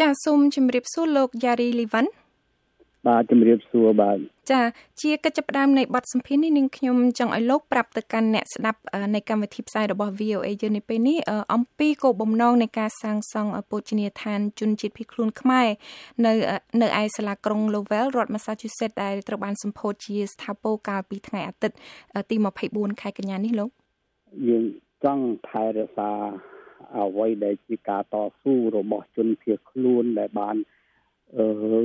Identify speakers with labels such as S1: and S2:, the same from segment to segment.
S1: ចាសូមជម្រាបសួរលោកយ៉ារីលីវ៉ាន់
S2: បាទជំរាបសួរបាទ
S1: ចាជាកិច្ចផ្ដើមនៃបទសម្ភាសន៍នេះនឹងខ្ញុំចង់ឲ្យលោកប្រាប់ទៅកាន់អ្នកស្ដាប់នៃកម្មវិធីផ្សាយរបស់ VOA យើងនេះពេលនេះអំពីគោលបំណងនៃការសាងសង់ពោជនីយដ្ឋានជនជាតិភៀសខ្លួនខ្មែរនៅនៅឯសាលាក្រុង Lowell រដ្ឋ Massachusetts ដែលត្រូវបានសម្ពោធជាស្ថាពរកាលពីថ្ងៃអាទិត្យទី24ខែកញ្ញានេះលោក
S2: យើងចង់ថែរក្សា អ្វីដែលជាការតស៊ូរបស់ជនភៀសខ្លួនដែលបាន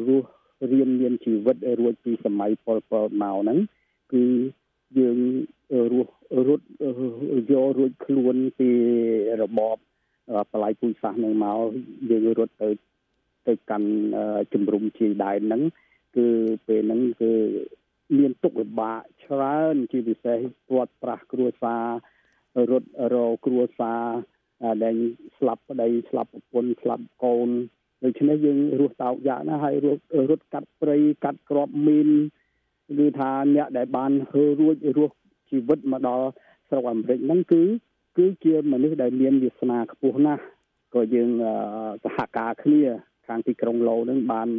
S2: រស់រៀនមានជីវិតរួចពីសម័យប៉ុលពតមកហ្នឹងគឺយើងរស់រត់យករួចខ្លួនពីរបបបល័យពុយសាសនឹងមកយើងរត់ទៅទៅកាន់ជំរុំជាដែនហ្នឹងគឺពេលហ្នឹងគឺមានទុកលំបាកច្រើនជាពិសេសពាត់ប្រាស់គ្រួសាររត់រកគ្រួសារ ដែលស្លាប់ប្តីស្លាប់ប្រពន្ធស្លាប់កូនដូច្នេះយើងរស់តោកយ៉ាណាហើយរត់កាត់ព្រៃកាត់ក្របមីនគឺថាអ្នកដែលបានហើរួចរស់ជីវិតមកដល់ស្រុកអាមេរិកហ្នឹងគឺគឺជាមនុស្សដែលមានវាសនាខ្ពស់ណាស់ក៏យើងសហការគ្នាខាងទីក្រុងឡូហ្នឹងបាន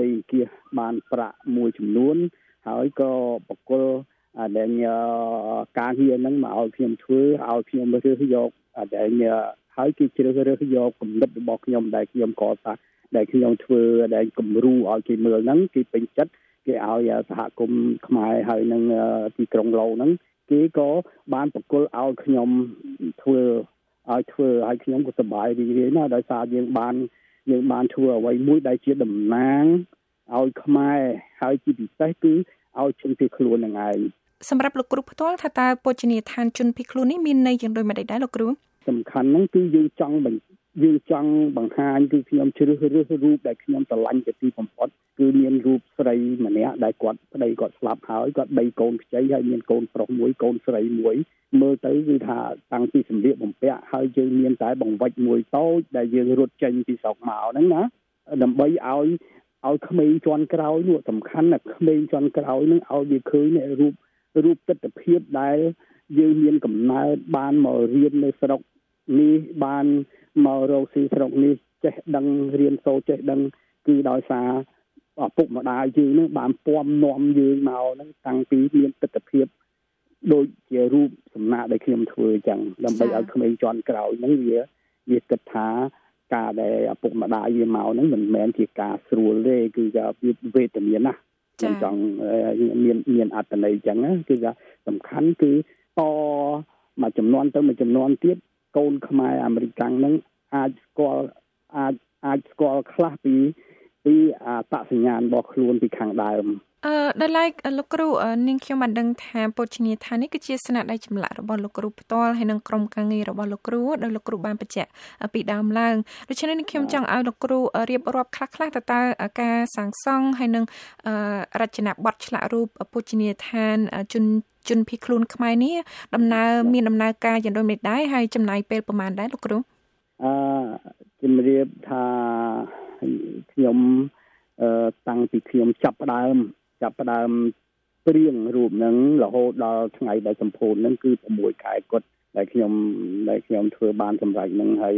S2: រីគៀសបានប្រាក់មួយចំនួនហើយក៏បកគល ដែលការងារហ្នឹងមកឲ្យខ្ញុំធ្វើឲ្យខ្ញុំរើសយកដែលហើយគេជ្រើសរើសយកគំនិតរបស់ខ្ញុំដែលខ្ញុំកសាងដែលខ្ញុំធ្វើដែលគំរូឲ្យគេមើលហ្នឹងគេពេញចិត្តគេឲ្យសហគមន៍ខ្មែរហើយនឹងទីក្រុងឡូហ្នឹងគេក៏បានប្រគល់ឲ្យខ្ញុំធ្វើឲ្យធ្វើឲ្យខ្ញុំក៏សប្បាយរីករាយណាស់ដោយសារយើងបានយើងបានធ្វើអ្វីមួយដែលជាតំណាងឲ្យខ្មែរហើយជាពិសេសគឺឲ្យជនភៀសខ្លួននឹងឯង
S1: សម្រាប់លោកគ្រូផ្ទាល់ថាតើពោជនីយដ្ឋានជនភៀសខ្លួននេះមានន័យយ៉ាងដូចម្តេចដែរលោកគ្រូ
S2: សំខាន់ហ្នឹងគឺយើងចង់បញ្យើងចង់បង្ហាញគឺខ្ញុំជ្រើសរើសរូបដែលខ្ញុំស្រឡាញ់ជាទីបំផុតគឺមានរូបស្រីម្នាក់ដែលគាត់ប្តីគាត់ស្លាប់ហើយគាត់បីកូនខ្ចីហើយមានកូនប្រុសមួយកូនស្រីមួយមើលទៅគឺថាតាំងពីសម្លៀកបំពាក់ហើយយើងមានតែបង្វិចមួយតូចដែលយើងរត់ចេញពីស្រុកមកហ្នឹងណាដើម្បីឲ្យឲ្យក្មេងជាន់ក្រោយនោះសំខាន់ណាក្មេងជាន់ក្រោយនឹងឲ្យវាឃើញរូប រូបទស្សនភាពដែលយើងមានកំណើតបានមករៀននៅស្រុកនេះបានមករកស៊ីស្រុកនេះចេះដឹងរៀនសូត្រចេះដឹងគឺដោយសារឪពុកម្ដាយយើងនឹងបានពំនាំយើងមកហ្នឹងតាំងពីមានទស្សនភាពដូចជារូបសំណាកដែលខ្ញុំធ្វើអញ្ចឹងដើម្បីឲ្យក្មេងជាន់ក្រោយហ្នឹងវាវាគិតថាការដែលឪពុកម្ដាយវាមកហ្នឹងមិនមែនជាការស្រួលទេគឺថាវាវេទនាណា ខ្ញុំចង់មានមានអត្តន័យអញ្ចឹងគឺថាសំខាន់គឺតមួយចំនួនទៅមួយចំនួនទៀតកូនខ្មែរអាមេរិកហ្នឹងអាចស្គាល់អាចអាចស្គាល់ខ្លះពី ពីអតសញ្ញាណរបស់ខ្លួនពីខាងដើម
S1: អឺដល់ឡែកលោកគ្រូនាងខ្ញុំបានដឹងថាពុជនីថានេះគឺជាស្នាដៃចម្លាក់របស់លោកគ្រូផ្ទាល់ហើយនឹងក្រុមការងាររបស់លោកគ្រូដោយលោកគ្រូបានបញ្ជាក់ពីដើមឡើងដូច្នេះនាងខ្ញុំចង់ឲ្យលោកគ្រូរៀបរាប់ខ្លះៗទៅតើការសាងសង់ហើយនឹងរចនាបថឆ្លាក់រូបពុជនីឋានជនជនភៀសខ្លួនខ្មែរនេះដំណើរមានដំណើរការយ៉ាងដូចម្តេចដែរហើយចំណាយពេលប្រហែលដែរលោកគ្រូ
S2: អឺជំរាបថា ខ្ញុំអឺតាំងពីខ្ញុំចាប់ផ្ដើមចាប់ផ្ដើមព្រៀងរូបហ្នឹងរហូតដល់ថ្ងៃដែលសម្ពោធហ្នឹងគឺ6ខែគត់ដែលខ្ញុំដែលខ្ញុំធ្វើបានសម្រេចនឹងហើយ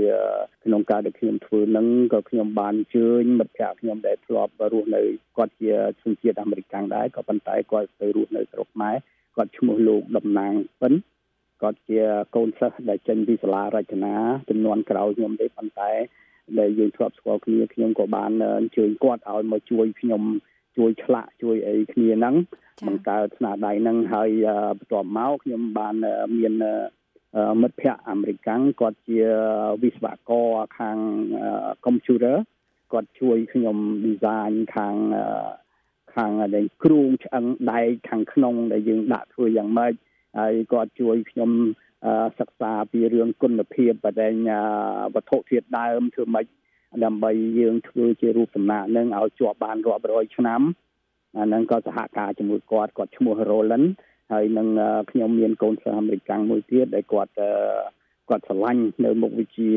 S2: ក្នុងការដែលខ្ញុំធ្វើនឹងក៏ខ្ញុំបានជើញមិត្តភ័ក្តិខ្ញុំដែលធ្លាប់រស់នៅគាត់ជាជនជាតិអាមេរិកដែរក៏ប៉ុន្តែគាត់ទៅរស់នៅស្រុកខ្មែរគាត់ឈ្មោះលោកតំណាងពិនគាត់ជាកូនសិស្សដែលចេញពីសាលារចនាចំនួនក្រោយខ្ញុំទេប៉ុន្តែ ដែលយើងធ្លាប់ស្គាល់គ្នាខ្ញុំក៏បានអញ្ជើញគាត់ឲ្យមកជួយខ្ញុំជួយឆ្លាក់ជួយអីគ្នាហ្នឹងបង្កើតស្នាដៃហ្នឹងហើយបន្ទាប់មកខ្ញុំបានមានមិត្តភ័ក្តិអាមេរិកគាត់ជាវិស្វករខាង computer គាត់ជួយខ្ញុំ design ខាងខាងដែលគ្រូឆ្អឹងដែកខាងក្នុងដែលយើងដាក់ធ្វើយ៉ាងម៉េចហើយគាត់ជួយខ្ញុំ សិក្សាពីរឿងគុណភាពបដិញ្ញាវត្ថុធាតុដើមធ្វើម៉េចដើម្បីយើងធ្វើជារូបសំណាកនឹងឲ្យជាប់បានរាប់រយឆ្នាំអាហ្នឹងក៏សហការជាមួយគាត់គាត់ឈ្មោះ Roland ហើយនឹងខ្ញុំមានកូនសិស្សអាមេរិកមួយទៀតដែលគាត់គាត់ឆ្លាញ់នៅមុខវិជ្ជា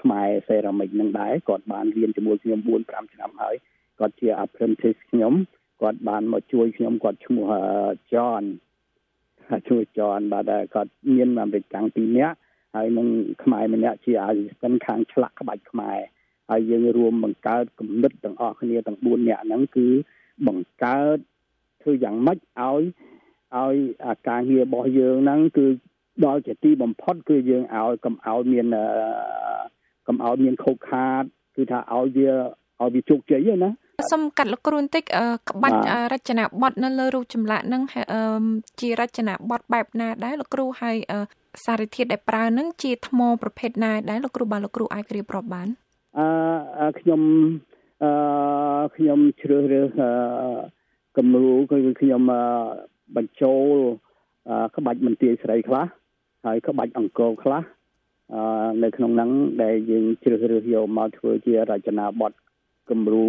S2: ខ្មែរសេរ៉ាមិកនឹងដែរគាត់បានរៀនជាមួយខ្ញុំ4 5ឆ្នាំហើយគាត់ជា apprentice ខ្ញុំគាត់បានមកជួយខ្ញុំគាត់ឈ្មោះ John ជួយ John បាទគាត់មានអាមេរិកកាំងពីរនាក់ហើយនឹងខ្មែរម្នាក់ជា assistant ខាងឆ្លាក់ក្បាច់ខ្មែរហើយយើងរួមបង្កើតគំនិតទាំងអស់គ្នាទាំង4នាក់ហ្នឹងគឺបង្កើតធ្វើយ៉ាងម៉េចឲ្យឲ្យអាការងាររបស់យើងហ្នឹងគឺដល់ជាទីបំផុត គឺយើងឲ្យកុំឲ្យមានកុំឲ្យមានខូចខាត គឺថាឲ្យវាឲ្យវាជោគជ័យណា
S1: សុំកាត់លោកគ្រូបន្តិចក្បាច់រចនាប័ទ្មនៅលើរូបចម្លាក់នឹងជារចនាប័ទ្មបែបណាដែរលោកគ្រូហើយសារធាតុដែលប្រើនឹងជាថ្មប្រភេទណាដែរលោកគ្រូបាទលោកគ្រូអាចរៀបរាប់បាន
S2: អឺខ្ញុំអឺខ្ញុំជ្រើសរើសគំរូគឺខ្ញុំបញ្ចូលក្បាច់មន្ទីរស្រីខ្លះហើយក្បាច់អង្គរខ្លះនៅក្នុងហ្នឹងដែលយើងជ្រើសរើសយកមកធ្វើជារចនាប័ទ្ម គំរូ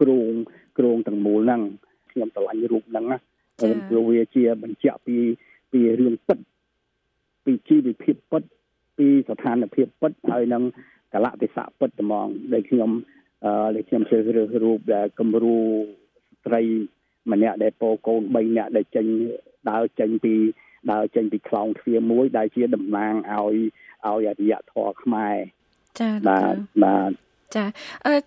S2: គ្រោងគ្រោងទាំងមូលហ្នឹងខ្ញុំឆ្លាញ់រូបហ្នឹងណាព្រោះវាជាបញ្ជាក់ពីពីរឿងពិតពីជីវភាពពិតពីស្ថានភាពពិតហើយនឹងកលៈទេសៈពិតហ្មងដែលខ្ញុំអឺដែលខ្ញុំជ្រើសរើសរូបដែលគំរូស្ត្រីម្នាក់ដែលពោកូន3នាក់ដែលចេញដើរចេញពីដើរចេញពីខ្លោងទ្វារមួយដែលជាតំណាងឲ្យឲ្យអរិយធម៌ខ្មែរ
S1: ចា៎
S2: បាទបាទ
S1: ចា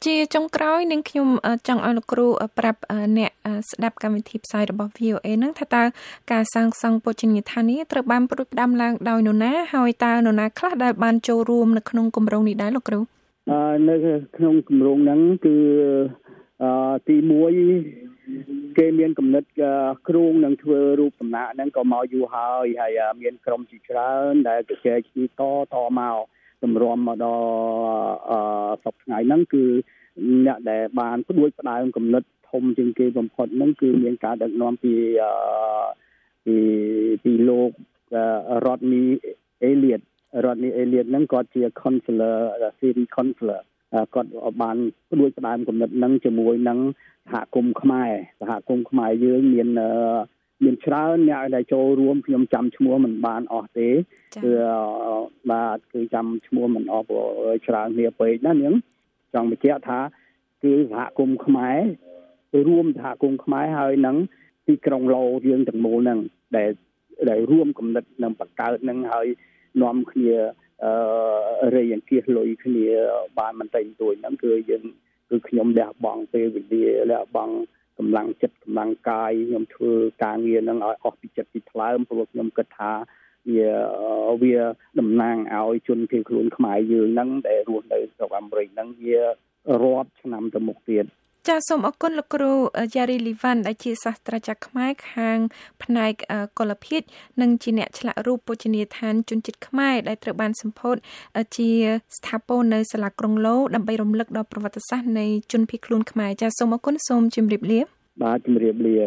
S1: ជាចុងក្រោយនឹងខ្ញុំចង់ឲ្យលោកគ្រូប្រាប់អ្នកស្ដាប់កម្មវិធីផ្សាយរបស់ VOA នឹងថាតើការសាងសង់ពុជនីយដ្ឋាននេះត្រូវបានព្រួយផ្ដាំឡើងដោយនរណាហើយតើនរណាខ្លះដែលបានចូលរួមនៅក្នុងគម្រោងនេះដែរលោកគ្រូ
S2: នៅក្នុងគម្រោងហ្នឹងគឺទី1គេមានកំណត់គ្រូងនឹងធ្វើរូបដំណាក់ហ្នឹងក៏មកយូរហើយហើយមានក្រុមជាច្រើនដែលជជែកគ្នាតតមក តម្រាំមកដល់អឺសប្តាហ៍ហ្នឹងគឺអ្នកដែលបានផ្ដួចផ្ដើមកំណត់ធំជាងគេបំផុតហ្នឹងគឺមានការដឹកនាំពីអឺពីពីលោករតនីអេលៀតរតនីអេលៀតហ្នឹងគាត់ជា counselor series counselor គាត់បានផ្ដួចផ្ដើមគំនិតហ្នឹងជាមួយនឹងសហគមន៍ខ្មែរសហគមន៍ខ្មែរយើងមាន មានច្រើនអ្នកដែលចូលរួមខ្ញុំចាំឈ្មោះមិនបានអស់ទេគឺបាទគឺចាំឈ្មោះមិនអស់ច្រើនគ្នាពេកណានាងចង់បញ្ជាក់ថាគឺសហគមន៍ខ្មែររួមសហគមន៍ខ្មែរហើយនឹងទីក្រុងឡូយើងទាំងមូលហ្នឹងដែលដែលរួមគំនិតនឹងបង្កើតនឹងហើយនាំគ្នាអឺរៃអង្គាសលុយគ្នាបានមិនតែទួយហ្នឹងគឺយើងគឺខ្ញុំលះបង់ពេលវេលាលះបង់ កម្លាំងចិត្តកម្លាំងកាយខ្ញុំធ្វើការងារនឹងឲ្យអស់ពីចិត្តពីថ្លើមព្រោះខ្ញុំគិតថាវាវាតំណាងឲ្យជនភៀសខ្លួនខ្មែរយើងហ្នឹងដែលរស់នៅស្រុកអាមេរិកហ្នឹងវារាប់ឆ្នាំទៅមុខទៀត
S1: ចាសសូមអរគុណលោកគ្រូយ៉ារីលីវ៉ាន់ដែលជាសាស្ត្រាចារ្យខ្មែរខាង ផ្នែកកុលភិតនិងជាអ្នកឆ្លាក់រូបពុជនីយដ្ឋានជនជាតិខ្មែរដែលត្រូវបានសម្ពោធជាស្ថាពរនៅសាលាក្រុងឡូដើម្បីរំលឹកដល់ប្រវត្តិសាស្ត្រនៃជនភៀសខ្លួនខ្មែរចាសសូមអរគុណសូមជម្រាបលា
S2: បាទជម្រាបលា